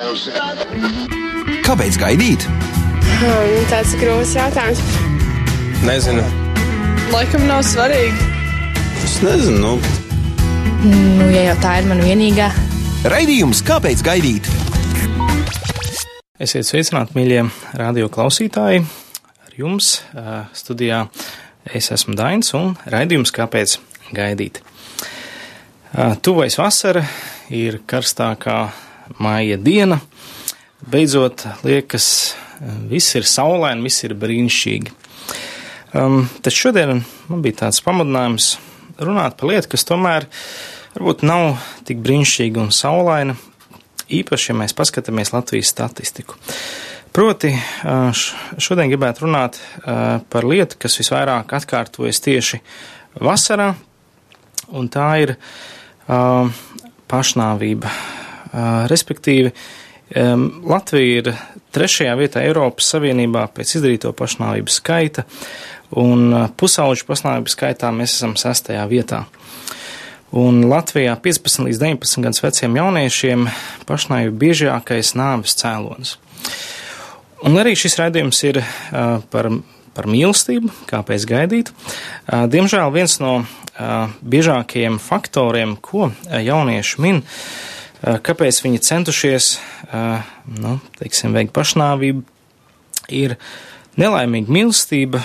Kāpēc gaidīt? Hmm, tāds grūts jautājums. Nezinu. Laikam nav svarīgi. Es nezinu. Nu. Nu, ja jau tā ir mana vienīgā. Raidījums Kāpēc gaidīt? Esiet sveicināti, mīļie radio klausītāji. Ar jums uh, studijā es esmu Dainis un raidījums Kāpēc gaidīt? Uh, tuvojas vasara, ir karstākā māja diena. Beidzot, liekas, viss ir saulaini, viss ir brīnišķīgi. Um, taču šodien man bija tāds pamudinājums runāt par lietu, kas tomēr varbūt nav tik brīnišķīga un saulaina, īpaši, ja mēs paskatāmies Latvijas statistiku. Proti, šodien gribētu runāt par lietu, kas visvairāk atkārtojas tieši vasarā, un tā ir pašnāvība. Respektīvi, Latvija ir trešajā vietā Eiropas Savienībā pēc izdarīto pašnāvību skaita, un pusauģu pašnāvību skaitā mēs esam sestajā vietā. Un Latvijā 15 līdz 19 gadus veciem jauniešiem pašnāvība biežākais nāves cēlonis. Un arī šis raidījums ir uh, par, par mīlestību, kāpēc gaidīt. Uh, diemžēl viens no uh, biežākajiem faktoriem, ko jaunieši min, uh, kāpēc viņi centušies, eh, nu, teiksim, veikt pašnāvību, ir nelaimīga mīlestība,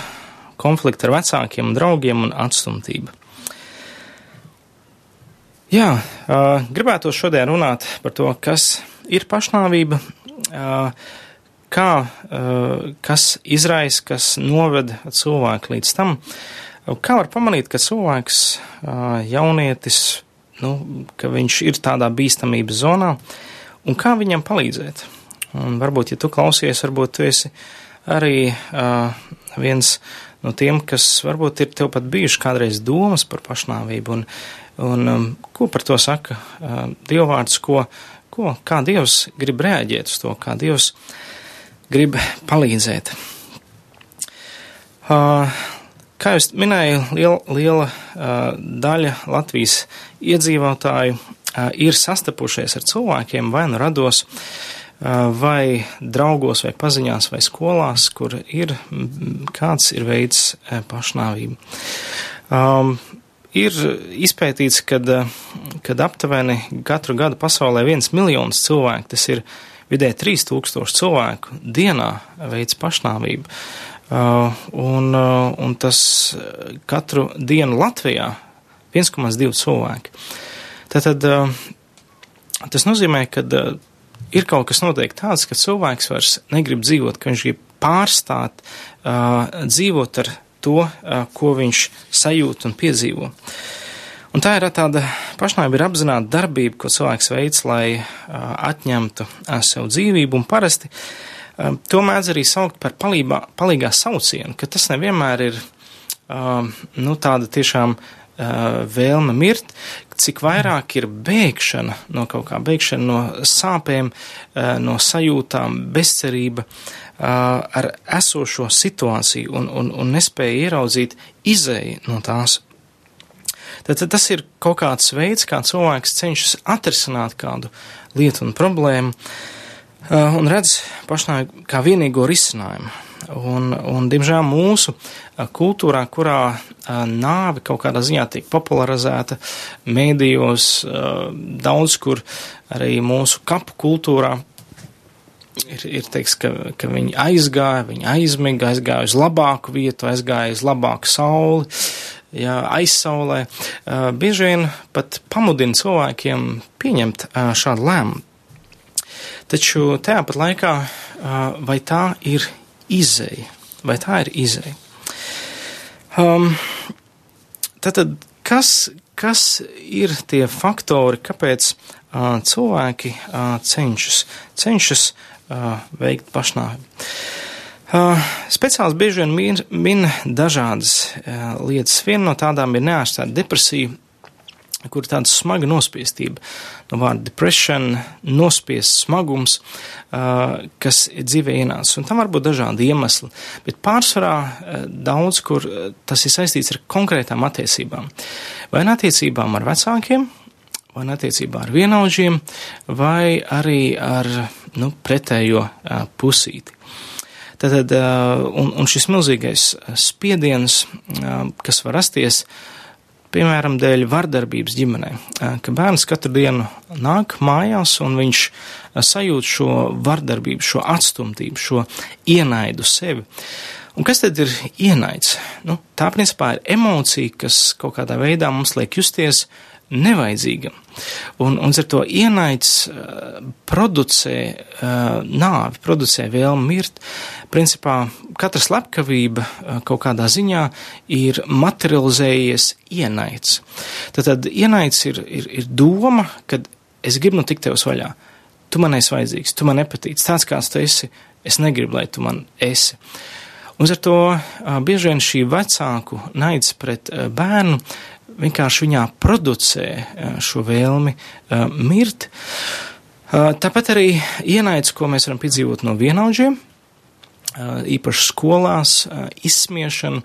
konflikti ar vecākiem un draugiem un atstumtība. Jā, eh, gribētu šodien runāt par to, kas ir pašnāvība, kā, kas izraisa, kas noved cilvēku līdz tam, kā var pamanīt, ka cilvēks, jaunietis, nu, ka viņš ir tādā bīstamības zonā, un kā viņam palīdzēt. Un varbūt, ja tu klausies, varbūt tu esi arī uh, viens no tiem, kas varbūt ir tev pat bijuši kādreiz domas par pašnāvību, un, un um, ko par to saka uh, Dievvvārds, ko, ko, kā Dievs grib reaģēt uz to, kā Dievs grib palīdzēt. Uh, Kā jau minēju, liela, liela uh, daļa Latvijas iedzīvotāju uh, ir sastapušies ar cilvēkiem vai nu rados, uh, vai draugos, vai paziņās, vai skolās, kur ir kāds ir veids uh, pašnāvību. Um, ir izpētīts, kad aptuveni katru gadu pasaulē viens miljons cilvēku, tas ir vidē 3000 cilvēku dienā veids pašnāvību. Uh, un, uh, un tas katru dienu Latvijā 1,2 cilvēki. Tātad uh, tas nozīmē, ka ir kaut kas notiek tāds, ka cilvēks vairs negrib dzīvot, ka viņš grib pārstāt dzīvot ar to, ko viņš sajūt un piedzīvo. Un tā ir tāda pašnāvība, ir apzināta darbība, ko cilvēks veids, lai atņemtu sev dzīvību, un parasti uh, to mēdz arī saukt par palībā, palīgā saucienu, ka tas nevienmēr ir ehm, nu, tāda tiešām ehm, vēlme mirt, cik vairāk ir bēgšana no kaut kā, bēgšana no sāpēm, no sajūtām, bezcerība ar esošo situāciju un, un, un nespēja ieraudzīt izēju no tās. Tad, tad tas ir kaut kāds veids, kā cilvēks cenšas atrisināt kādu lietu un problēmu. Uh, un redz pašnāvību kā vienīgo risinājumu. Un, un, diemžēl mūsu eh, kultūrā, kurā eh, nāve kaut kādā ziņā tiek popularizēta mēdījos, daudz kur arī mūsu kapu kultūrā ir, ir teiks, ka, ka viņi aizgāja, viņi aizmiga, aizgāja uz labāku vietu, aizgāja uz labāku sauli, jā, aizsaulē. Bieži vien pat pamudina cilvēkiem pieņemt šādu lēmumu. Taču tajā pat laikā, vai tā ir izēja, vai tā ir izēja? Um, tātad, kas, kas ir tie faktori, kāpēc uh, cilvēki uh, cenšas, cenšas uh, veikt pašnāvību? Uh, speciāls bieži vien min, min dažādas uh, lietas. Viena no tādām ir neārstēta depresija, kur tāda smaga nospiestība, no vārda depression, nospiest smagums, uh, kas dzīvē ienāca. Un tam var būt dažādi iemesli, bet pārsvarā uh, daudz, kur tas ir saistīts ar konkrētām attiecībām. Vai attiecībām ar vecākiem, vai attiecībā ar vienaudžiem, vai arī ar nu, pretējo pusīti. Tātad, un, un šis milzīgais spiediens, kas var rasties, piemēram, dēļ vardarbības ģimenē, ka bērns katru dienu nāk mājās un viņš sajūt šo vardarbību, šo atstumtību, šo ienaidu sevi. Un kas tad ir ienaids? Nu, tā principā ir emocija, kas kaut kādā veidā mums liek justies nevajadzīgam. Un, un ar to ienaids uh, producē uh, nāvi, producē vēlmu mirt. Principā katra slepkavība uh, kaut kādā ziņā ir materializējies ienaids. Tad, tad ienaids ir, ir, ir doma, kad es gribu nu tikt tev vaļā. Tu man esi vajadzīgs, tu man nepatīc, tāds kāds tu esi, es negribu, lai tu man esi. Un ar to bieži vien šī vecāku naids pret bērnu vienkārši viņā producē šo vēlmi mirt. Tāpat arī ienaids, ko mēs varam piedzīvot no vienaudžiem, īpaši skolās, izsmiešana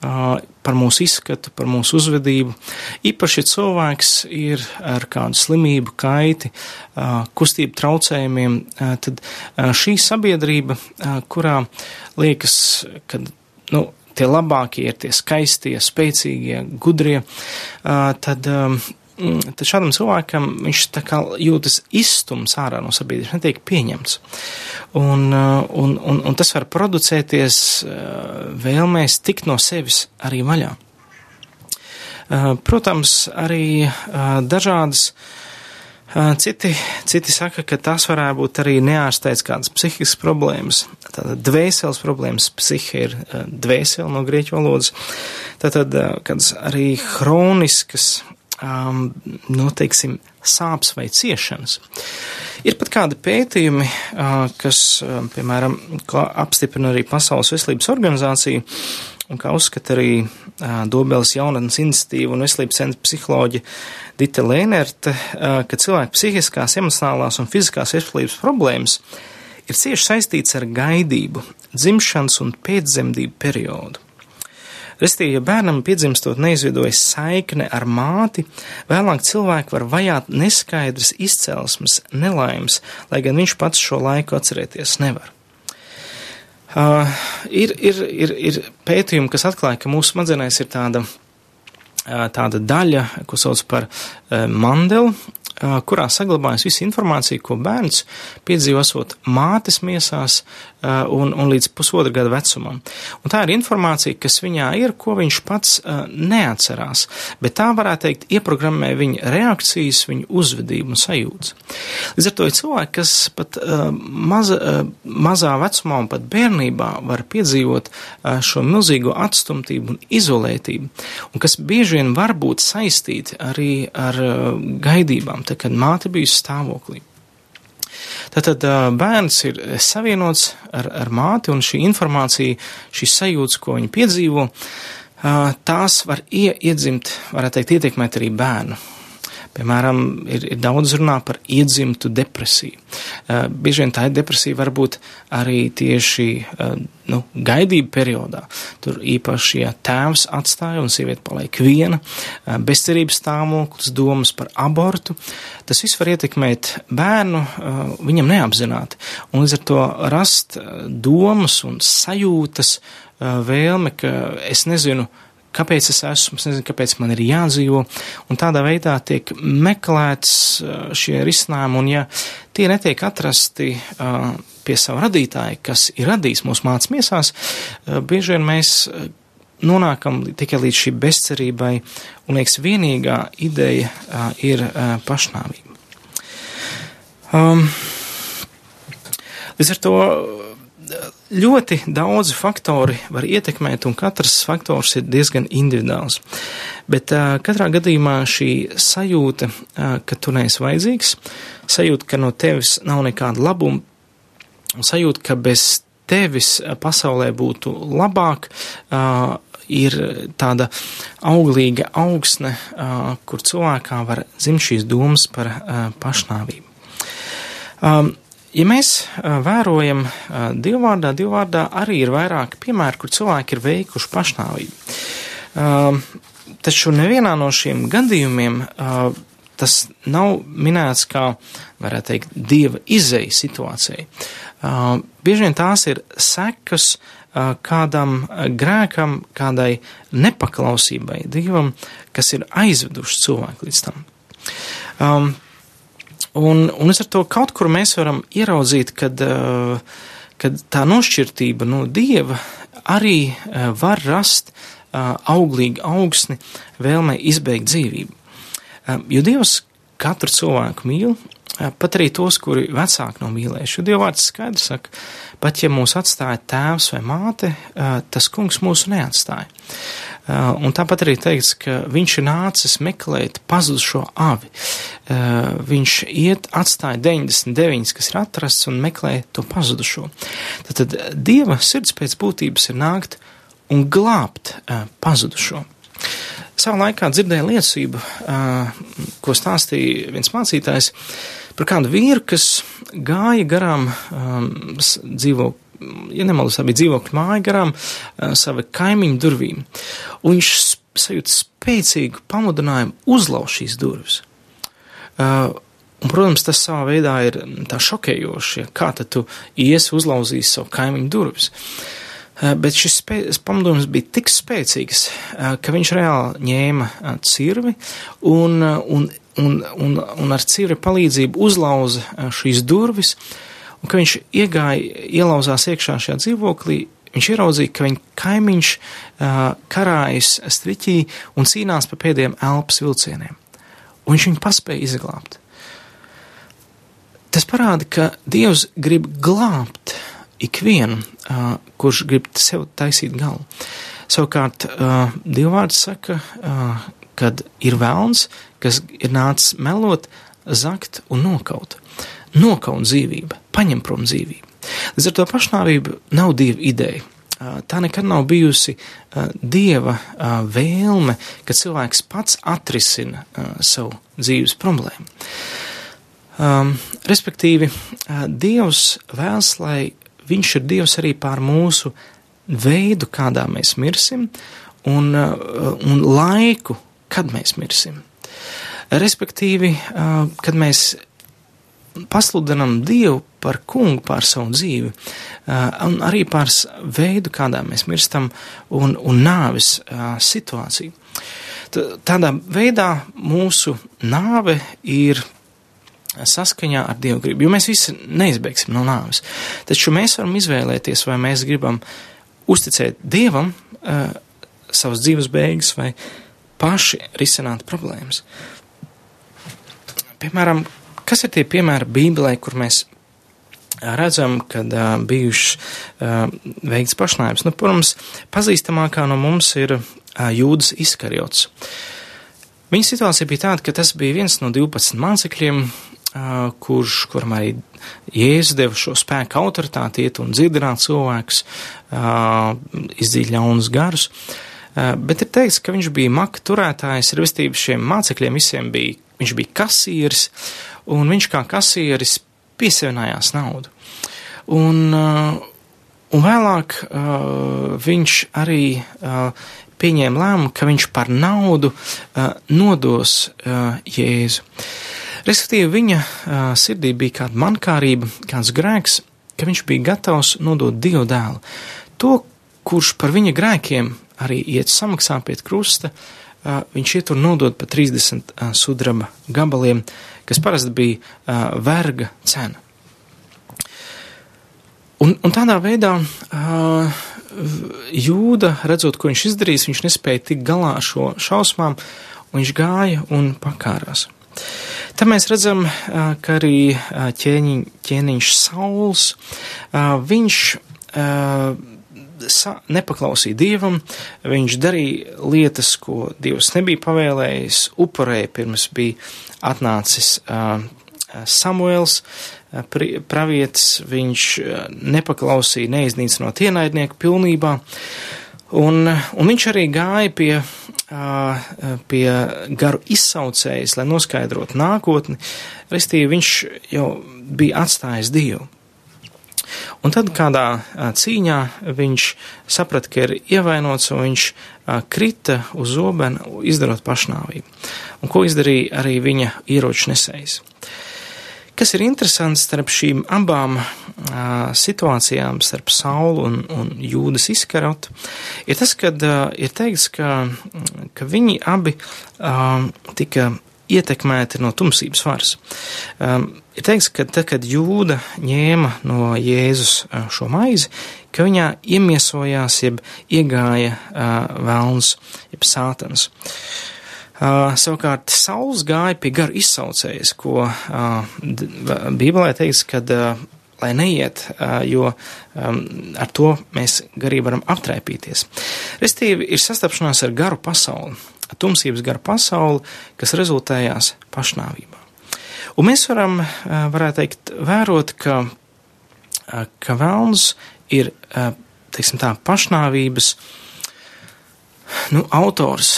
par mūsu izskatu, par mūsu uzvedību. Īpaši, ja cilvēks ir ar kādu slimību, kaiti, kustību traucējumiem, tad šī sabiedrība, kurā liekas, ka, nu, tie labākie ir tie skaistie, spēcīgie, gudrie, tad tad šādam cilvēkam viņš tā kā jūtas izstums ārā no sabiedrības, netiek pieņemts. Un, uh, un, un, un tas var producēties uh, vēlmēs tikt no sevis arī vaļā. Uh, protams, arī dažādas Citi, citi saka, ka tas varētu būt arī neārstēts kādas psihiskas problēmas. Tātad dvēseles problēmas, psihe ir dvēsele no grieķu valodas. Tātad kādas arī hroniskas um, noteiksim, nu, sāpes vai ciešanas. Ir pat kādi pētījumi, uh, kas, uh, piemēram, apstiprina arī Pasaules veselības organizācija, un kā uzskata arī Dobeles jaunatnes institīva un veselības centra psiholoģija Dita Lēnerte, ka cilvēku psihiskās, emocionālās un fiziskās veselības problēmas ir cieši saistīts ar gaidību, dzimšanas un pēcdzemdību periodu. Restīvi, ja bērnam piedzimstot neizveidojas saikne ar māti, vēlāk cilvēki var vajāt neskaidras izcelsmes, nelaimes, lai gan viņš pats šo laiku atcerēties nevar. Uh, ir, ir, ir, ir pētījumi, kas atklāja, ka mūsu smadzenēs ir tāda, uh, tāda daļa, ko sauc par uh, mandelu, kurā saglabājas visa informācija, ko bērns piedzīvosot mātes miesās un, un līdz pusotra gada vecumam. Un tā ir informācija, kas viņā ir, ko viņš pats neatcerās, bet tā varētu teikt ieprogrammē viņa reakcijas, viņa uzvedību un sajūtas. Līdz ar to ir cilvēki, kas pat maza, mazā vecumā un pat bērnībā var piedzīvot šo milzīgo atstumtību un izolētību, un kas bieži vien var būt saistīti arī ar gaidībām tā, kad māte bijusi stāvoklī. Tātad bērns ir savienots ar, ar māti, un šī informācija, šīs sajūtas, ko viņi piedzīvo, tās var ie, iedzimt, varētu teikt, ietekmēt arī bērnu. Piemēram, ir, ir daudz runā par iedzimtu depresiju. Uh, bieži vien tā ir depresija varbūt arī tieši uh, nu, gaidību periodā. Tur īpaši, ja tēvs atstāja un sieviete paliek viena, uh, bezcerības stāvoklis, domas par abortu, tas viss var ietekmēt bērnu viņam neapzināti. Un līdz ar to rast domas un sajūtas, vēlme, ka es nezinu, kāpēc es esmu, es nezinu, kāpēc man ir jādzīvo, un tādā veidā tiek meklēts uh, šie risinājumi, un ja tie netiek atrasti uh, pie savu radītāju, kas ir radījis mūsu mācas miesās, uh, bieži vien mēs nonākam tikai līdz šī bezcerībai, un liekas, vienīgā ideja ir pašnāvība. Um, līdz ar to ļoti daudzi faktori var ietekmēt, un katrs faktors ir diezgan individuāls. Bet uh, katrā gadījumā šī sajūta, uh, ka tu neesi vajadzīgs, sajūta, ka no tevis nav nekāda labuma, sajūta, ka bez tevis pasaulē būtu labāk, uh, ir tāda auglīga augsne, uh, kur cilvēkā var zimt šīs domas par uh, pašnāvību. Um, Ja mēs vērojam divvārdā, divvārdā arī ir vairāk piemēru, kur cilvēki ir veikuši pašnāvību. Taču nevienā no šiem gadījumiem tas nav minēts kā, varētu teikt, dieva izēja situācija. Bieži vien tās ir sekas kādam grēkam, kādai nepaklausībai dievam, kas ir aizveduši cilvēku līdz tam. Un, un es ar to kaut kur mēs varam ieraudzīt, kad, uh, kad tā nošķirtība no dieva arī uh, var rast uh, auglīgu augsni vēlmei izbeigt dzīvību. Jo Dievs katru cilvēku mīl, pat arī tos, kuri vecāki nav mīlējuši. Jo Dieva vārds skaidrs saka, pat ja mūs atstāja tēvs vai māte, tas kungs mūsu neatstāja. Uh, un tāpat arī teikts, ka viņš ir nācis meklēt pazudušo avi. Uh, viņš iet, atstāja 99, kas ir atrasts, un meklē to pazudušo. Tad, Dieva sirds pēc būtības ir nākt un glābt uh, pazudušo. Savā laikā dzirdēju liecību, ko stāstīja viens mācītājs par kādu vīru, kas gāja garām um, dzīvokli ja nemaldos, tā bija dzīvokļa māja garām uh, sava kaimiņu durvīm. Un viņš sajūta spēcīgu pamudinājumu uzlauzt šīs durvis. Uh, un, protams, tas savā veidā ir tā šokējoši, ja kā tad tu iesi uzlauzīs savu kaimiņu durvis. Uh, bet šis pamudinājums bija tik spēcīgs, ka viņš reāli ņēma cirvi un, un, un, un, un ar cirvi palīdzību uzlauza šīs durvis, uh, un ka viņš iegāja, ielauzās iekšā šajā dzīvoklī, viņš ieraudzīja, ka viņa kaimiņš uh, karājas striķī un cīnās pa pēdējiem elpas vilcieniem. Un viņš viņu paspēja izglābt. Tas parāda, ka Dievs grib glābt ikvienu, uh, kurš grib sev taisīt galu. Savukārt, uh, Dievvvārds saka, uh, kad ir vēlns, kas ir nācis melot, zakt un nokaut nokaun dzīvība, paņem prom dzīvību. Līdz ar to pašnāvība nav dieva ideja. Tā nekad nav bijusi dieva vēlme, ka cilvēks pats atrisina savu dzīves problēmu. Um, respektīvi, Dievs vēlas, lai Viņš ir Dievs arī pār mūsu veidu, kādā mēs mirsim, un, un laiku, kad mēs mirsim. Respektīvi, kad mēs pasludinam Dievu par kungu pār savu dzīvi, un arī pār veidu, kādā mēs mirstam, un, un nāves situāciju. Tādā veidā mūsu nāve ir saskaņā ar Dievu gribu, jo mēs visi neizbeigsim no nāves. Taču mēs varam izvēlēties, vai mēs gribam uzticēt Dievam savas dzīves beigas vai paši risināt problēmas. Piemēram, Kas ir tie piemēri Bībelē, kur mēs redzam, kad uh, bijušas uh, veikts pašnāvības? Nu, protams, pazīstamākā no mums ir uh, Jūdas Iskariots. Viņa situācija bija tāda, ka tas bija viens no 12 mācekļiem, uh, kurš, kuram arī Jēzus deva šo spēku autoritāti iet un dziedināt cilvēkus, uh, izdzīt ļaunus garus. Uh, bet ir teikts, ka viņš bija maka turētājs, respektīvi šiem mācekļiem visiem bija, viņš bija kasieris, un viņš kā kasieris piesavinājās naudu. Un, uh, un vēlāk uh, viņš arī uh, pieņēma lēmumu, ka viņš par naudu nodos Jēzu. Respektīvi, viņa sirdī bija kāda mankārība, kāds grēks, ka viņš bija gatavs nodot Dievu dēlu. To, kurš par viņa grēkiem arī iet samaksā pie krusta, viņš iet un nodod pa 30 sudraba gabaliem, kas parasti bija uh, verga cena. Un, un tādā veidā uh, jūda, redzot, ko viņš izdarīs, viņš nespēja tikt galā ar šo šausmām, un viņš gāja un pakārās. Tad mēs redzam, uh, ka arī uh, ķēniņ, ķēniņš Sauls, uh, viņš sa, nepaklausīja dievam, viņš darīja lietas, ko dievs nebija pavēlējis, upurēja pirms bija atnācis Samuēls, pravietis, viņš nepaklausīja, neiznīcinot ienaidnieku pilnībā, un, un viņš arī gāja pie, pie garu izsaucējas, lai noskaidrotu nākotni, restīvi viņš jau bija atstājis Dievu. Un tad kādā cīņā viņš saprata, ka ir ievainots, un viņš krita uz zobenu, izdarot pašnāvību. Un ko izdarīja arī viņa ieroču nesējs. Kas ir interesants starp šīm abām uh, situācijām, starp Saulu un, un Jūdas izkarotu, ir tas, ka ir teikts, ka, ka viņi abi uh, tika ietekmēti no tumsības varas. Um, ir teikts, ka tad, kad Jūda ņēma no Jēzus šo maizi, ka viņā iemiesojās, jeb iegāja uh, vēlns, jeb sātans. Uh, Uh, savukārt Sauls gāja pie garu izsaucējas, ko uh, Bībelē teiks, kad uh, lai neiet, uh, jo um, ar to mēs garīgi varam aptraipīties. Restīvi ir sastapšanās ar garu pasauli, tumsības garu pasauli, kas rezultējās pašnāvībā. Un mēs varam, uh, varētu teikt, vērot, ka, uh, ka vēlns ir, uh, teiksim tā, pašnāvības nu, autors,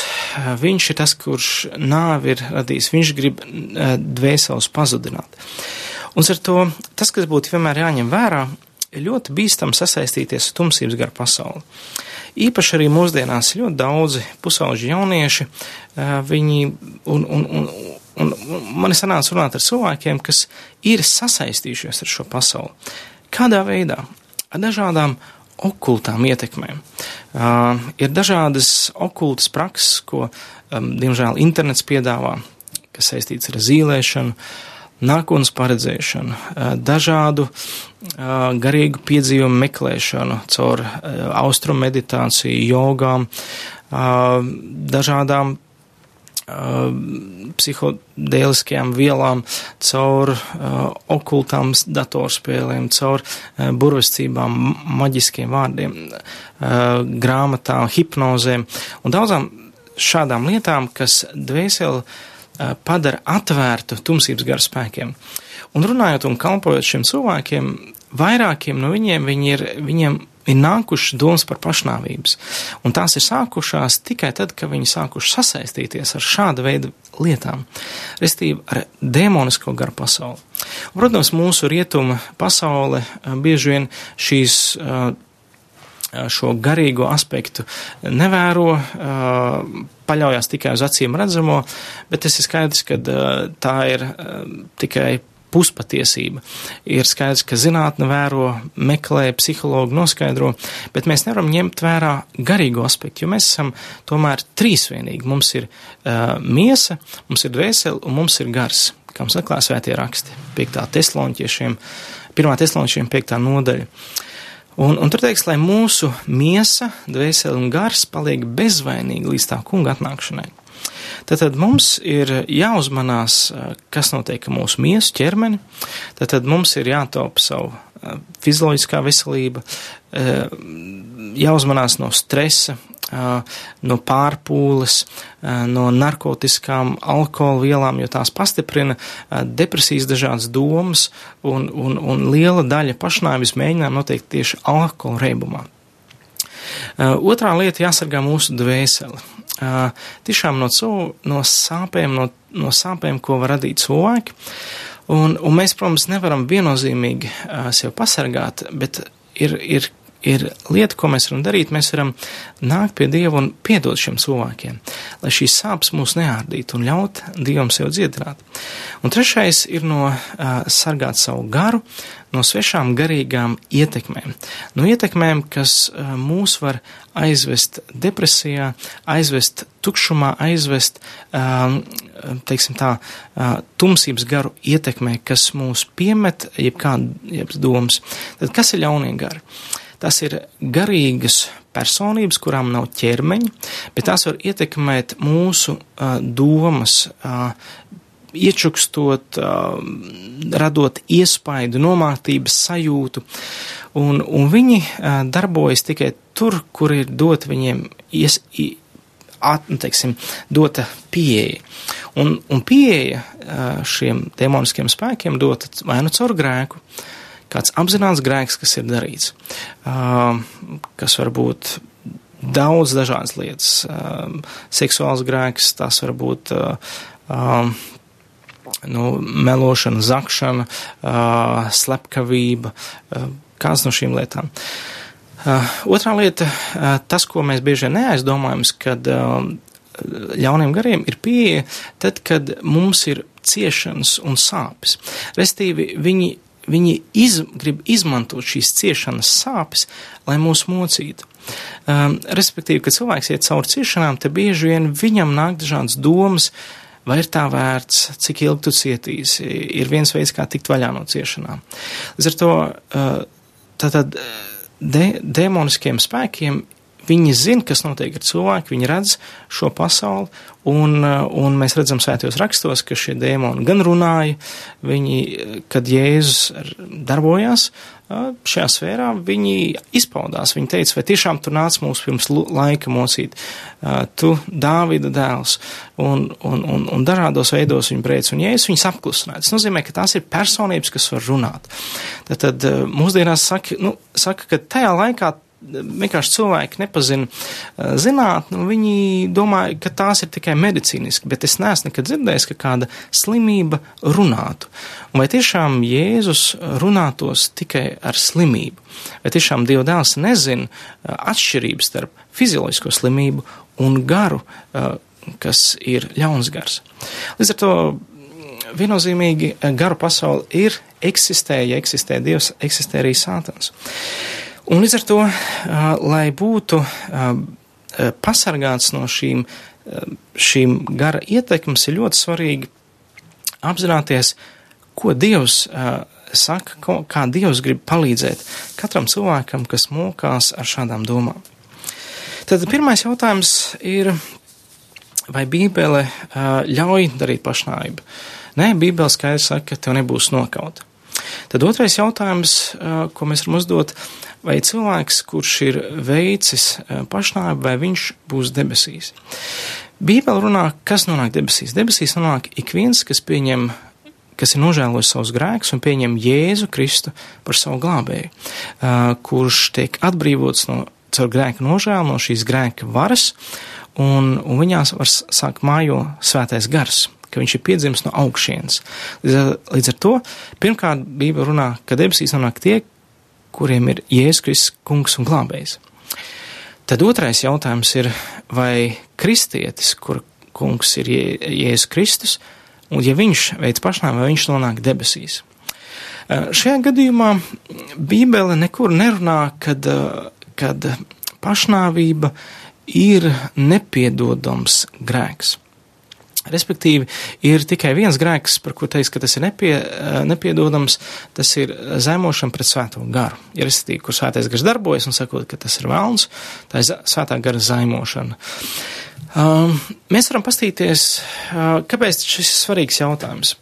viņš ir tas, kurš nāvi ir radījis, viņš grib eh, dvēseles pazudināt. Un ar to tas, kas būtu vienmēr jāņem vērā, ļoti bīstam sasaistīties ar tumsības garu pasauli. Īpaši arī mūsdienās ļoti daudzi pusauģi jaunieši, viņi, un, un, un, un, un man ir sanācis runāt ar cilvēkiem, kas ir sasaistījušies ar šo pasauli. Kādā veidā? Ar dažādām okultām ietekmēm. Uh, ir dažādas okultas prakses, ko, um, diemžēl, internets piedāvā, kas saistīts ar zīlēšanu, nākotnes paredzēšanu, dažādu garīgu piedzīvumu meklēšanu caur austrumu meditāciju, jogām, dažādām psihodēliskajām vielām, caur okultām datorspēlēm, caur burvescībām, maģiskiem vārdiem, grāmatām, hipnozēm un daudzām šādām lietām, kas dvēseli padara atvērtu tumsības garu spēkiem. Un runājot un kalpojot šiem cilvēkiem, vairākiem no viņiem, viņi ir, viņiem ir nākušas domas par pašnāvības. Un tās ir sākušās tikai tad, kad viņi sākuši sasaistīties ar šāda veida lietām, restīvi ar demonisko garu pasauli. Un, protams, mūsu rietuma pasaule bieži vien šīs eh, šo garīgo aspektu nevēro, paļaujas tikai uz acīm redzamo, bet tas ir skaidrs, ka tā ir tikai puspatiesība. Ir skaidrs, ka zinātne vēro, meklē, psihologi noskaidro, bet mēs nevaram ņemt vērā garīgo aspektu, jo mēs esam tomēr trīsvienīgi. Mums ir uh, miesa, mums ir dvēseli un mums ir gars, kam saklā svētie raksti, 5. teslonķiešiem, 1. teslonķiešiem 5. nodaļa. Un, un tur teiks, lai mūsu miesa, dvēseli un gars paliek bezvainīgi līdz tā kunga atnākšanai. Tātad mums ir jāuzmanās, kas notiek ar mūsu miesu ķermeni, tātad mums ir jātaupa savu fizioloģiskā veselība, jāuzmanās no stresa, no pārpūles, no narkotikām, alkohola vielām, jo tās pastiprina depresijas dažādas domas, un, un, un liela daļa pašnāvis mēģinājumu notiek tieši alkohola reibumā. Otrā lieta jāsargā mūsu dvēseli tiešām no, no sāpēm, no, no sāpēm, ko var radīt cilvēki. Un, un mēs, protams, nevaram viennozīmīgi sev pasargāt, bet ir, ir ir lieta, ko mēs varam darīt. Mēs varam nākt pie Dieva un piedot šiem cilvēkiem, lai šīs sāpes mūs neārdītu un ļaut Dievam sev dziedināt. Un trešais ir no uh, sargāt savu garu no svešām garīgām ietekmēm. No ietekmēm, kas uh, mūs var aizvest depresijā, aizvest tukšumā, aizvest, um, teiksim tā, uh, tumsības garu ietekmē, kas mūs piemet jebkādu jeb domas. Tad kas ir ļaunie gari? Uh, Tas ir garīgas personības, kurām nav ķermeņa, bet tās var ietekmēt mūsu uh, domas, uh, iečukstot, uh, radot iespaidu, nomāktības sajūtu, un, un viņi uh, darbojas tikai tur, kur ir dot viņiem ies, at, nu, teiksim, dota pieeja. Un, un pieeja uh, šiem demoniskiem spēkiem dota vai nu caur grēku, uh, kāds apzināts grēks, kas ir darīts, kas var būt daudz dažādas lietas. Seksuāls grēks, tas var būt nu, melošana, zakšana, slepkavība, kādas no šīm lietām. Otrā lieta, tas, ko mēs bieži vien neaizdomājamies, kad ļauniem gariem ir pieeja tad, kad mums ir ciešanas un sāpes. Restīvi, viņi, viņi iz, grib izmantot šīs ciešanas sāpes, lai mūs mocītu. Um, respektīvi, kad cilvēks iet cauri ciešanām, te bieži vien viņam nāk dažādas domas, vai ir tā vērts, cik ilgi tu cietīsi, ir viens veids, kā tikt vaļā no ciešanām. Līdz ar to uh, tātad de, demoniskiem spēkiem Viņi zina, kas notiek ar cilvēku, viņi redz šo pasauli, un, un mēs redzam svētajos rakstos, ka šie dēmoni gan runāja, viņi, kad Jēzus darbojās šajā sfērā, viņi izpaudās, viņi teica, vai tiešām tu nāc mūs pirms laika mocīt, tu Dāvida dēls, un, un, un, un dažādos veidos viņi brēc, un Jēzus viņus apklusināja. Tas nozīmē, ka tās ir personības, kas var runāt. Tad, tad mūsdienās saka, nu, saka, ka tajā laikā vienkārši cilvēki nepazina zinātni, un viņi domā, ka tās ir tikai medicīniski, bet es neesmu nekad dzirdējis, ka kāda slimība runātu. Un vai tiešām Jēzus runātos tikai ar slimību? Vai tiešām Dieva dēls nezina atšķirības starp fizioloģisko slimību un garu, kas ir ļauns gars? Līdz ar to viennozīmīgi garu pasauli ir, eksistē, ja eksistē Dievs, eksistē arī Sātans. Un līdz ar to, lai būtu pasargāts no šīm, šīm gara ietekmes, ir ļoti svarīgi apzināties, ko Dievs saka, ko, kā Dievs grib palīdzēt katram cilvēkam, kas mokās ar šādām domām. Tad pirmais jautājums ir, vai Bībele ļauj darīt pašnāvību? Nē, Bībele skaidri saka, ka tev nebūs nokauta. Tad otrais jautājums, ko mēs varam uzdot, vai cilvēks, kurš ir veicis pašnāvību, vai viņš būs debesīs. Bībele runā, kas nonāk debesīs. Debesīs nonāk ik viens, kas pieņem kas ir nožēlojis savus grēkus un pieņem Jēzu Kristu par savu glābēju, kurš tiek atbrīvots no caur grēka nožēlu, no šīs grēka varas, un, un viņās var sākt mājo svētais gars ka viņš ir piedzimis no augšienes. Līdz, līdz ar to, pirmkārt, Bībele runā, ka debesīs nonāk tie, kuriem ir Jēzus Kristus kungs un glābējs. Tad otrais jautājums ir, vai kristietis, kur kungs ir Jēzus Kristus, un ja viņš veids pašnām, vai viņš nonāk debesīs. Šajā gadījumā Bībele nekur nerunā, kad, kad pašnāvība ir nepiedodams grēks. Respektīvi, ir tikai viens grēks, par ko teiks, ka tas ir nepie, eh, nepiedodams, tas ir zemošana pret svēto garu. Ja respektīvi, kur svētais gars darbojas un sakot, ka tas ir vēlns, tā ir svētā gara zaimošana. Um, mēs varam pastīties, uh, kāpēc šis ir svarīgs jautājums.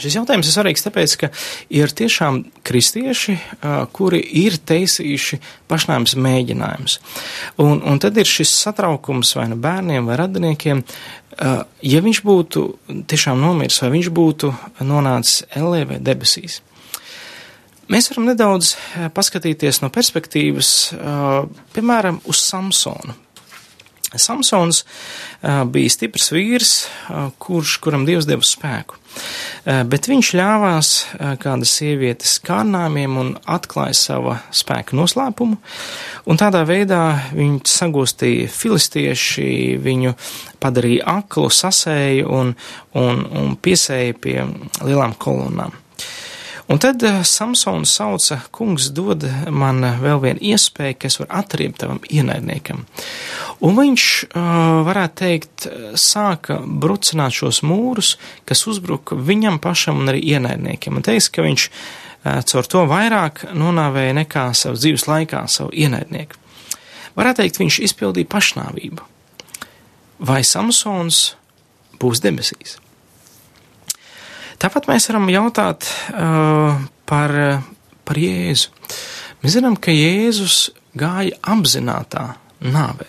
Šis jautājums ir svarīgs tāpēc, ka ir tiešām kristieši, kuri ir taisījuši pašnāvības mēģinājumus. Un, un tad ir šis satraukums vai nu bērniem vai radiniekiem, ja viņš būtu tiešām nomiris vai viņš būtu nonācis ellē vai debesīs. Mēs varam nedaudz paskatīties no perspektīvas, piemēram, uz Samsonu. Samsons bija stiprs vīrs, kurš, kuram Dievs deva spēku. Uh, bet viņš ļāvās kādas sievietes kārdinājumiem un atklāja sava spēka noslēpumu, un tādā veidā viņu sagūstīja filistieši, viņu padarīja aklu, sasēju un, un, un piesēja pie lielām kolonnām. Un tad eh, Samsons sauca, kungs dod man vēl vienu iespēju, ka es varu atriebt tavam ienaidniekam. Un viņš, eh, varētu teikt, sāka brucināt šos mūrus, kas uzbruka viņam pašam un arī ienaidniekiem. Un teiks, ka viņš eh, caur to vairāk nonāvēja nekā savas dzīves laikā savu ienaidnieku. Varētu teikt, viņš izpildīja pašnāvību. Vai Samsons būs debesīs? Tāpat mēs varam jautāt uh, par, par Jēzu. Mēs zinām, ka Jēzus gāja apzinātā nāvē.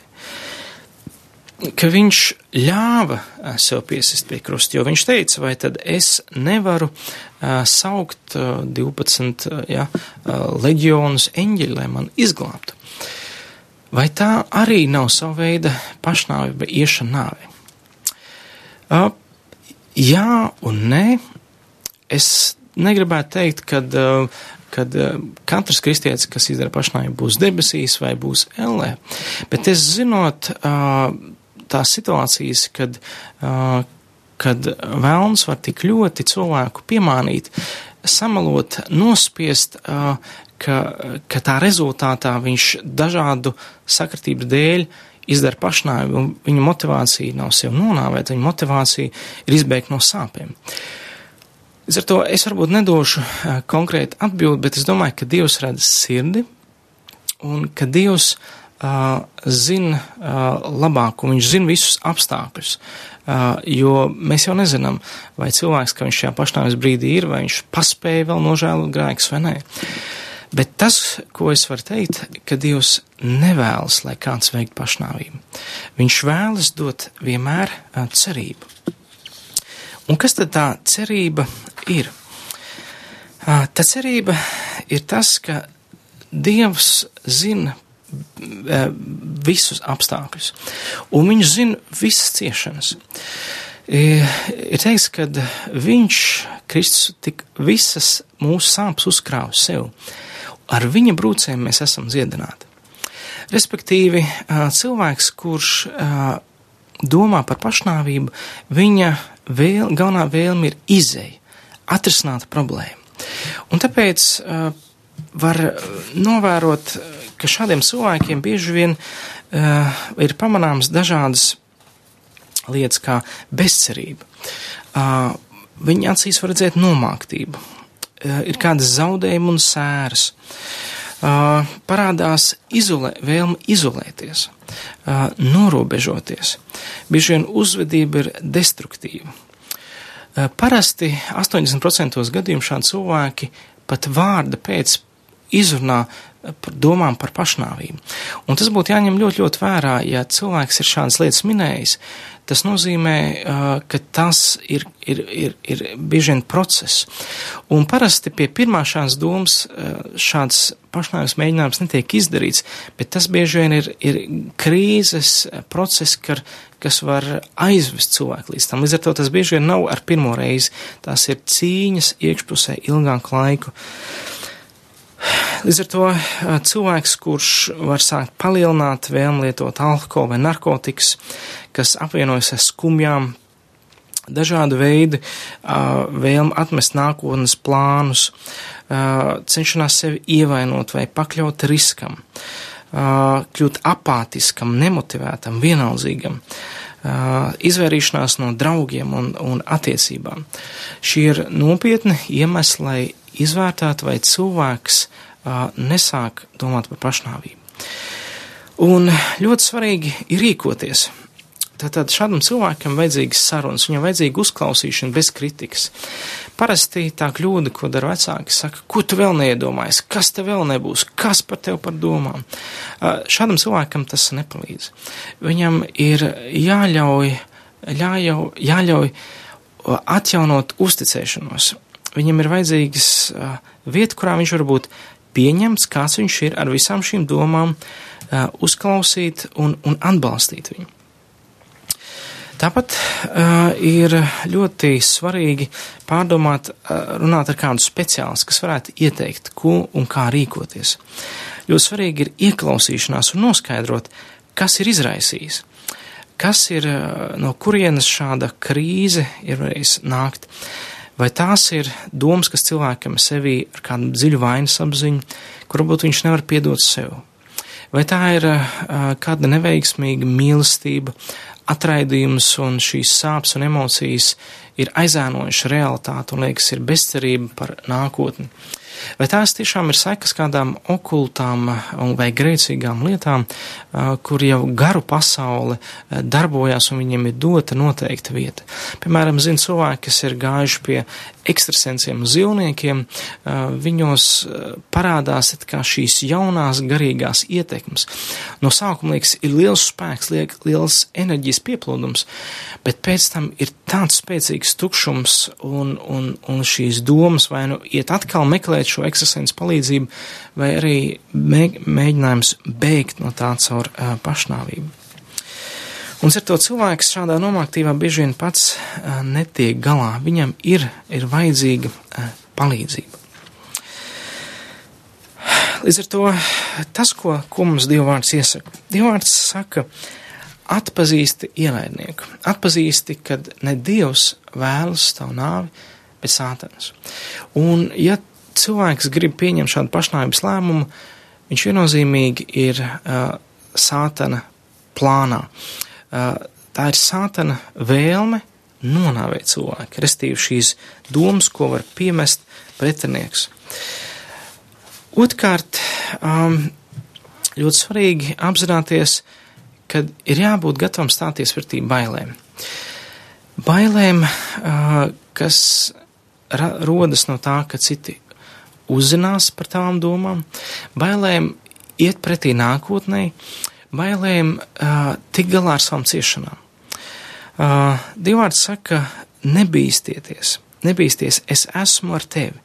Ka viņš ļāva uh, sev piesist pie krusta, jo viņš teica, vai tad es nevaru uh, saukt uh, 12 uh, ja, uh, leģionus eņģeļi, lai man izglābtu. Vai tā arī nav sava veida pašnāvība, iešana nāvē? Uh, jā un nē, es negribētu teikt, ka uh, kad uh, katrs kristietis, kas izdara pašnāvību, būs debesīs vai būs ellē. Bet es zinot uh, tās situācijas, kad, uh, kad vēlns var tik ļoti cilvēku piemānīt, samalot, nospiest, uh, ka, ka tā rezultātā viņš dažādu sakritību dēļ izdara pašnāvību, un viņa motivācija nav sev nonāvēt, viņa motivācija ir izbēgt no sāpēm. Līdz ar to es varbūt nedošu uh, konkrēti atbildi, bet es domāju, ka Dievs redz sirdi, un ka Dievs uh, zina uh, labāk, un viņš zina visus apstākļus. Uh, jo mēs jau nezinām, vai cilvēks, ka viņš šajā pašnāvības brīdī ir, vai viņš paspēja vēl nožēlot grēkus vai nē. Bet tas, ko es varu teikt, ka Dievs nevēlas, lai kāds veikt pašnāvību. Viņš vēlas dot vienmēr cerību. Un kas tad tā cerība ir? Tā cerība ir tas, ka Dievs zina visus apstākļus, un viņš zina visas ciešanas. Ir teikts, ka viņš, Kristus, tik visas mūsu sāpes uzkrāja sev. Ar viņa brūcēm mēs esam dziedināti. Respektīvi, cilvēks, kurš domā par pašnāvību, viņa vēl, galvenā vēlme ir izēja, atrisināt problēmu. Un tāpēc var novērot ka šādiem cilvēkiem bieži vien uh, ir pamanāmas dažādas lietas, kā bezcerība. Uh, viņa acīs var redzēt nomāktību, uh, ir kādas zaudējumi un sēras. Uh, parādās izolē, vēlme izolēties, uh, norobežoties. Bieži vien uzvedība ir destruktīva. Uh, parasti 80% gadījumu šādi cilvēki pat vārda pēc izrunā domām par pašnāvību. Un tas būtu jāņem ļoti, ļoti vērā, ja cilvēks ir šādas lietas minējis. Tas nozīmē, ka tas ir, ir, ir, ir bieži vien process. Un parasti pie pirmā šādas domas šāds pašnāvības mēģinājums netiek izdarīts, bet tas bieži vien ir, ir krīzes process, kar, kas var aizvest cilvēku līdz tam. Līdz ar to tas bieži vien nav ar pirmo reizi. Tās ir cīņas iekšpusē ilgāku laiku. Līdz ar to cilvēks, kurš var sākt palielināt vēlmu lietot alkoholu vai narkotikas, kas apvienojas ar skumjām, dažādu veidu vēlmu atmest nākotnes plānus, cenšanās sevi ievainot vai pakļaut riskam, kļūt apātiskam, nemotivētam, vienaldzīgam izvairīšanās no draugiem un, un attiecībām. Šie ir nopietni iemesli, lai izvērtētu, vai cilvēks nesāk domāt par pašnāvību. Un ļoti svarīgi ir rīkoties. Tātad šādam cilvēkam vajadzīgas sarunas, viņam vajadzīga uzklausīšana bez kritikas. Parasti tā kļūda, ko dara vecāki, saka, ko tu vēl neiedomājies, kas te vēl nebūs, kas par tevi par domām. Šādam cilvēkam tas nepalīdz. Viņam ir jāļauj, jāļauj, jāļauj atjaunot uzticēšanos. Viņam ir vajadzīgas vieta, kurā viņš var būt pieņemts, kāds viņš ir ar visām šīm domām, uzklausīt un, un atbalstīt viņu. Tāpat uh, ir ļoti svarīgi pārdomāt, uh, runāt ar kādu speciālistu, kas varētu ieteikt, ko un kā rīkoties. Ļoti svarīgi ir ieklausīšanās un noskaidrot, kas ir izraisījis, kas ir, uh, no kurienes šāda krīze ir varējis nākt. Vai tās ir domas, kas cilvēkam sevī ar kādu dziļu vainas apziņu, kur varbūt viņš nevar piedot sev? Vai tā ir uh, kāda neveiksmīga mīlestība, atraidījums un šīs sāpes un emocijas ir aizēnojuši realitāti un liekas ir bezcerība par nākotni. Vai tās tiešām ir sekas kādām okultām vai grēcīgām lietām, kur jau garu pasauli darbojās un viņiem ir dota noteikta vieta? Piemēram, zinu cilvēki, kas ir gājuši pie ekstrasensiem zilniekiem, viņos parādās šīs jaunās garīgās ietekmes. No sākuma liekas, ir liels spēks, liek, liels enerģijas pieplūdums, bet pēc tam ir tāds spēcīgs tukšums un, un, un šīs domas vai nu iet atkal meklēt šo ekstrasensu palīdzību, vai arī mēģinājums bēgt no tā caur uh, pašnāvību. Un ar to cilvēks šādā nomāktībā bieži vien pats uh, netiek galā. Viņam ir, ir vajadzīga uh, palīdzība. līdz ar to tas, ko, ko mums Dievvvārds iesaka. Dievvvārds saka, atpazīsti ienaidnieku, atpazīsti, kad ne Dievs vēlas tavu nāvi, bet sātans. Un ja cilvēks grib pieņemt šādu pašnāvības lēmumu, viņš viennozīmīgi ir uh, sātana plānā. Uh, tā ir sātana vēlme nonāvēt cilvēku, restīvi šīs domas, ko var piemest pretinieks. Otkārt, um, ļoti svarīgi apzināties, ka ir jābūt gatavam stāties pretī bailēm. Bailēm, uh, kas ra rodas no tā, ka citi uzzinās par tām domām, bailēm iet pretī nākotnē, bailēm uh, tik galā ar savām ciešanām. Uh, Dievvvārds saka, nebīsties, nebīsties, es esmu ar tevi.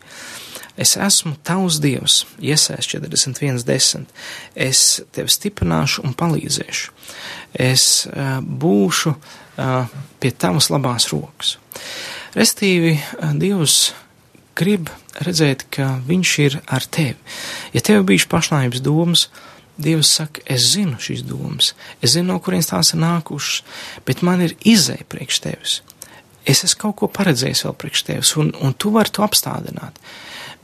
Es esmu tavs dievs, iesēs 41.10. Es tevi stiprināšu un palīdzēšu. Es uh, būšu uh, pie tavas labās rokas. Restīvi, uh, Dievs grib redzēt, ka Viņš ir ar tevi. Ja tev bijuši pašnāvības domas, Dievs saka, es zinu šīs domas, es zinu, no kurienes tās ir nākušas, bet man ir izēja priekš tevis. Es esmu kaut ko paredzējis vēl priekš tevis, un, un tu vari to apstādināt.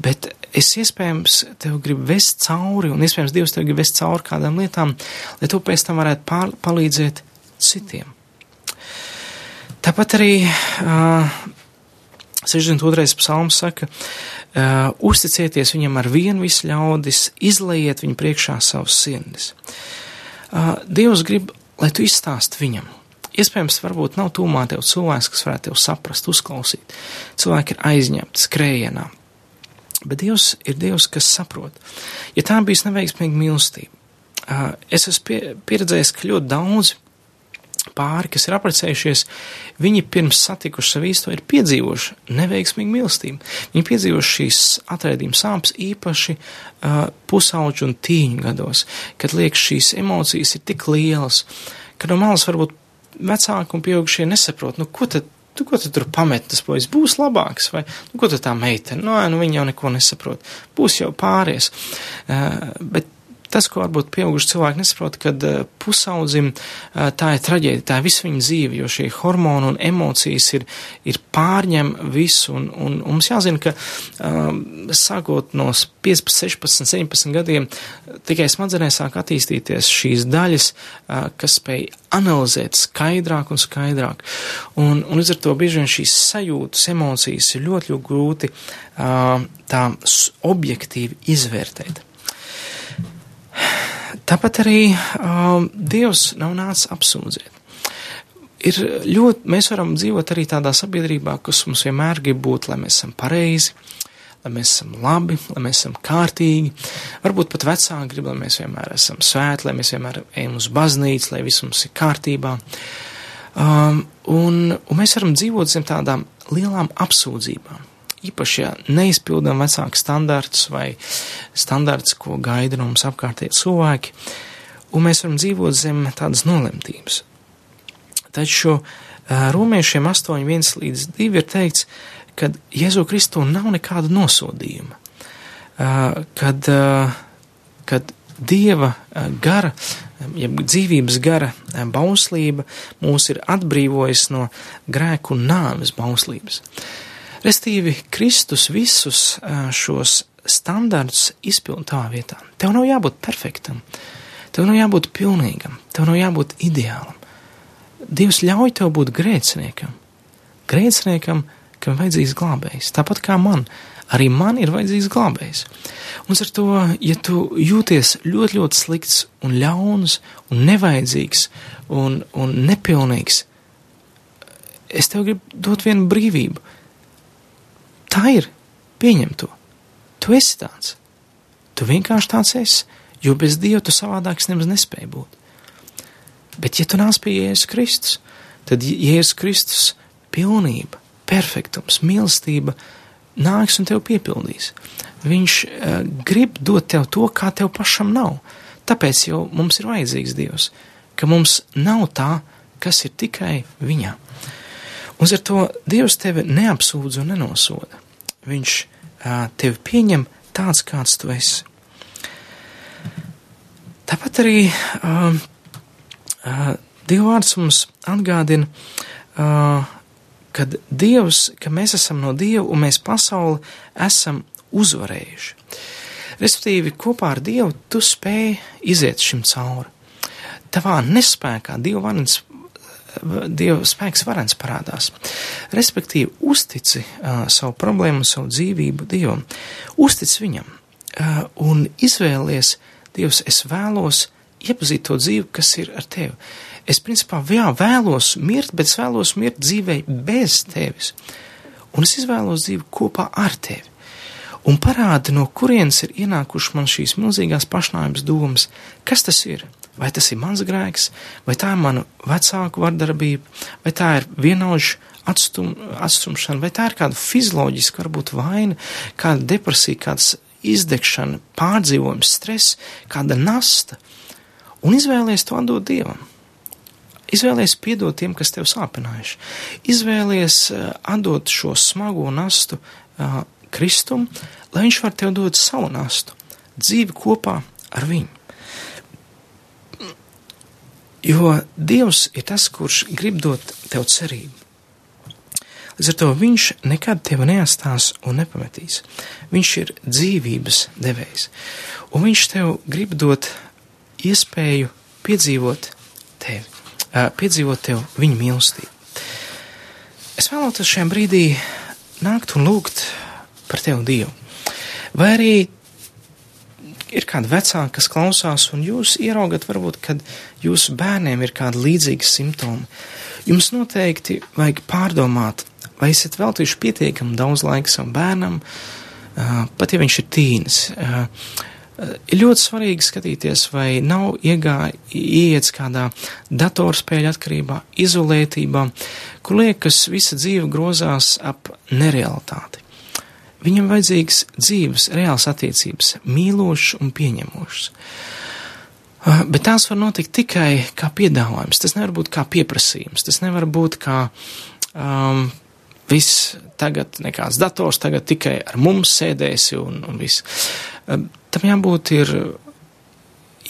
Bet es iespējams tev gribu vest cauri, un iespējams Dievs tev grib vest cauri kādām lietām, lai tu pēc tam varētu pār, palīdzēt citiem. Tāpat arī uh, 62. psalms saka, Uh, uzticieties viņam ar vienu visu ļaudis, izlaiet viņu priekšā savus sirdis. Uh, Dievs grib, lai tu izstāst viņam. Iespējams, varbūt nav tūmā tev cilvēks, kas varētu tev saprast, uzklausīt. Cilvēki ir aizņemti skrējienā. Bet Dievs ir Dievs, kas saprot. Ja tā bijis neveiksmīga mīlestība, uh, es esmu pie, pieredzējis, ka ļoti daudzi pāri, kas ir apprecējušies, viņi pirms satikuši savu īsto ir piedzīvojuši neveiksmīgu mīlestību. Viņi piedzīvojuši šīs atraidījuma sāpes īpaši uh, pusauģu un tīņu gados, kad liekas šīs emocijas ir tik lielas, ka no malas varbūt vecāki un pieaugušie nesaprot, nu ko tad Tu, ko tu tur pamet, tas bojas būs labāks, vai nu, ko tu tā meitene, nu, nu, viņa jau neko nesaprot, būs jau pāries. Uh, bet Tas, ko varbūt pieauguši cilvēki nesaprot, kad uh, pusaudzim uh, tā ir traģēdija, tā ir visa viņa dzīve, jo šie hormoni un emocijas ir, ir pārņem visu, un, un, un mums jāzina, ka um, sākot no 15, 16, 17 gadiem, tikai smadzenē sāk attīstīties šīs daļas, uh, kas spēj analizēt skaidrāk un skaidrāk. Un, un līdz ar to bieži vien šīs sajūtas, emocijas ir ļoti, ļoti grūti uh, tā objektīvi izvērtēt. Tāpat arī um, Dievs nav nācis apsūdzēt. Ir ļoti, mēs varam dzīvot arī tādā sabiedrībā, kas mums vienmēr grib būt, lai mēs esam pareizi, lai mēs esam labi, lai mēs esam kārtīgi. Varbūt pat vecāki grib, lai mēs vienmēr esam svēti, lai mēs vienmēr ejam uz baznīcu, lai viss mums ir kārtībā. Um, un, un mēs varam dzīvot zem tādām lielām apsūdzībām īpaši, ja neizpildām vecāku standartus vai standartus, ko gaida no mums apkārtējie cilvēki, un mēs varam dzīvot zem tādas nolemtības. Taču romiešiem 8, 1 līdz 2 ir teikts, ka Jēzu Kristu nav nekāda nosodījuma, kad, kad Dieva gara, jeb dzīvības gara bauslība mūs ir atbrīvojis no grēku un nāves bauslības. Restīvi, Kristus visus šos standartus izpild tā vietā. Tev nav jābūt perfektam, tev nav jābūt pilnīgam, tev nav jābūt ideālam. Dievs ļauj tev būt grēciniekam. Grēciniekam, kam vajadzīgs glābējs. Tāpat kā man, arī man ir vajadzīgs glābējs. Un ar to, ja tu jūties ļoti, ļoti slikts un ļauns un nevajadzīgs un, un nepilnīgs, es tev gribu dot vienu brīvību Tā ir. Pieņem to. Tu esi tāds. Tu vienkārši tāds esi, jo bez Dieva tu savādāks nemaz nespēji būt. Bet, ja tu nāc pie Jēzus Kristus, tad Jēzus Kristus pilnība, perfektums, mīlestība nāks un tev piepildīs. Viņš uh, grib dot tev to, kā tev pašam nav. Tāpēc jau mums ir vajadzīgs Dievs, ka mums nav tā, kas ir tikai viņā. Un ar to Dievs tevi neapsūdz un nenosoda. Viņš tevi pieņem tāds, kāds tu esi. Tāpat arī uh, uh, Dieva vārds mums atgādina, uh, kad Dievs, ka mēs esam no Dieva un mēs pasauli esam uzvarējuši. Respektīvi, kopā ar Dievu tu spēj iziet šim cauri. Tavā nespējā Dieva varens Dieva spēks varens parādās. Respektīvi, uztici uh, savu problēmu, savu dzīvību Dievam, uztic viņam uh, un izvēlies, Dievs, es vēlos iepazīt to dzīvi, kas ir ar tevi. Es, principā, jā, vēlos mirt, bet es vēlos mirt dzīvē bez tevis. Un es izvēlos dzīvi kopā ar tevi. Un parāda, no kurienes ir ienākuši man šīs milzīgās pašnāvības domas, kas tas ir. Vai tas ir mans grēks, vai tā ir mana vecāku vardarbība, vai tā ir vienaužu atstum, atstumšana, vai tā ir kāda fizioloģiska, varbūt vaina, kāda depresija, kāds izdegšana, pārdzīvojums, stress, kāda nasta. Un izvēlies to atdot Dievam. Izvēlies piedot tiem, kas tev sāpinājuši. Izvēlies uh, atdot šo smago nastu uh, Kristum, lai viņš var tev dot savu nastu, dzīvi kopā ar viņu. Jo Dievs ir tas, kurš grib dot tev cerību. Līdz ar to viņš nekad tevi neatstās un nepametīs. Viņš ir dzīvības devējs, un viņš tev grib dot iespēju piedzīvot tevi, piedzīvot tev viņa mīlestību. Es vēlētos šajā brīdī nākt un lūgt par tevi Dievu. Vai arī ir kādi vecāki, kas klausās, un jūs ieraugat, varbūt, kad jūsu bērniem ir kādi līdzīgi simptomi. Jums noteikti vajag pārdomāt, vai esat veltījuši pietiekami daudz laika savam bērnam, pat ja viņš ir tīns. Ir ļoti svarīgi skatīties, vai nav ieiets kādā datorspēļu atkarībā, izolētībā, kur liekas, visa dzīve grozās ap nerealitāti. Viņam vajadzīgs dzīves, reāls attiecības, mīlošs un pieņemošs. Ah, bet tās var notikt tikai kā piedāvājums. Tas nevar būt kā pieprasījums. Tas nevar būt kā um, viss tagad, nekāds dators, tagad tikai ar mums sēdēsi un, un viss. Um, tam jābūt ir,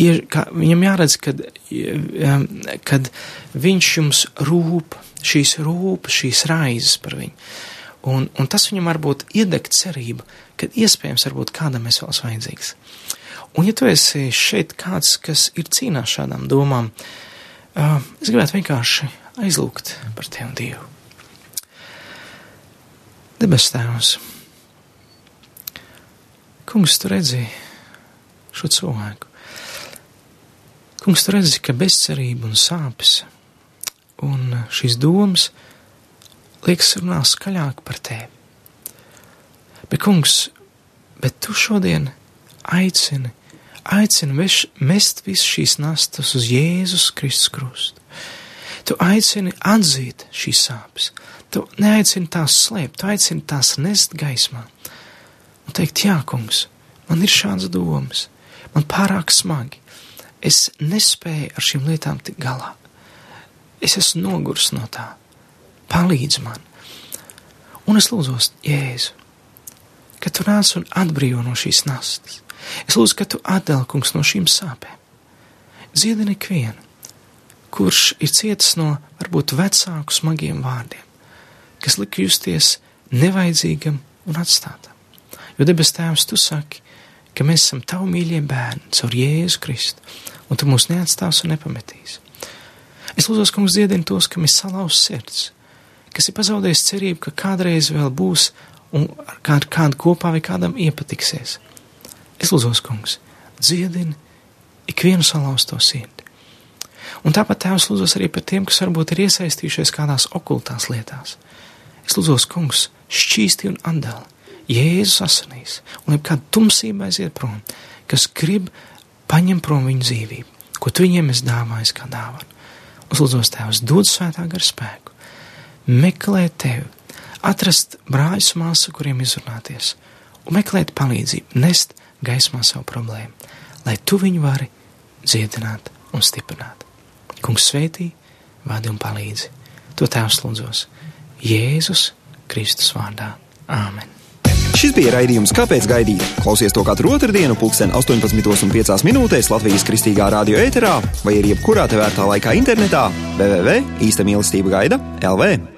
ir kā, viņam jāredz, kad, um, kad viņš jums rūp, šīs rūp, šīs raizes par viņu. Un, un tas viņam varbūt iedegt cerību, ka iespējams varbūt kādam es vēl esmu vajadzīgs. Un ja tu esi šeit kāds, kas ir cīnās šādām domām, uh, es gribētu vienkārši aizlūgt par Tevi Dievu. Debes Tēvs, Kungs, tu redzi šo cilvēku. Kungs, tu redzi, ka bezcerība un sāpes un šīs domas liekas runā skaļāk par tevi. Bet, kungs, bet tu šodien aicini, aicini veš, mest visu šīs nastas uz Jēzus Kristus krustu. Tu aicini atzīt šīs sāpes, tu neaicini tās slēpt, tu aicini tās nest gaismā. Un teikt, jā, kungs, man ir šāds domas, man pārāk smagi, es nespēju ar šīm lietām tik galā. Es esmu nogurs no tā palīdz man. Un es lūdzos, Jēzu, ka tu nāc un atbrīvo no šīs nastas. Es lūdzu, ka tu atdēl, kungs, no šīm sāpēm. Dziedini ikvienu, kurš ir cietis no varbūt vecāku smagiem vārdiem, kas lika justies nevajadzīgam un atstātam. Jo debes tēvs, tu saki, ka mēs esam tavi mīļie bērni caur Jēzu Kristu, un tu mūs neatstās un nepametīs. Es lūdzu, kungs, dziedini tos, kam ir salauzts sirds, kas ir pazaudējis cerību, ka kādreiz vēl būs un ar kādu, kādu kopā vai kādam iepatiksies. Es lūdzos, kungs, dziedini ikvienu salauzto sirdi. Un tāpat tēvs lūdzos arī par tiem, kas varbūt ir iesaistījušies kādās okultās lietās. Es lūdzos, kungs, šķīsti un atdali Jēzus asinīs, un jebkāda tumsība aiziet prom, kas grib paņemt prom viņu dzīvību, ko tu viņiem esi dāvājis kā dāvanu. Un lūdzos, tēvs, dod svētā gara spēku meklēt tevi, atrast brāļus māsu, kuriem izrunāties, un meklēt palīdzību, nest gaismā savu problēmu, lai tu viņu vari dziedināt un stiprināt. Kungs svētī, vadi un palīdzi. To tēvs lūdzos Jēzus Kristus vārdā. Āmen! Šis bija raidījums Kāpēc gaidīt? Klausies to katru otrdienu, pulksten 18,5 minūtēs Latvijas kristīgā radio ēterā vai arī jebkurā tevērtā laikā internetā www.īsta mīlestība gaida LV.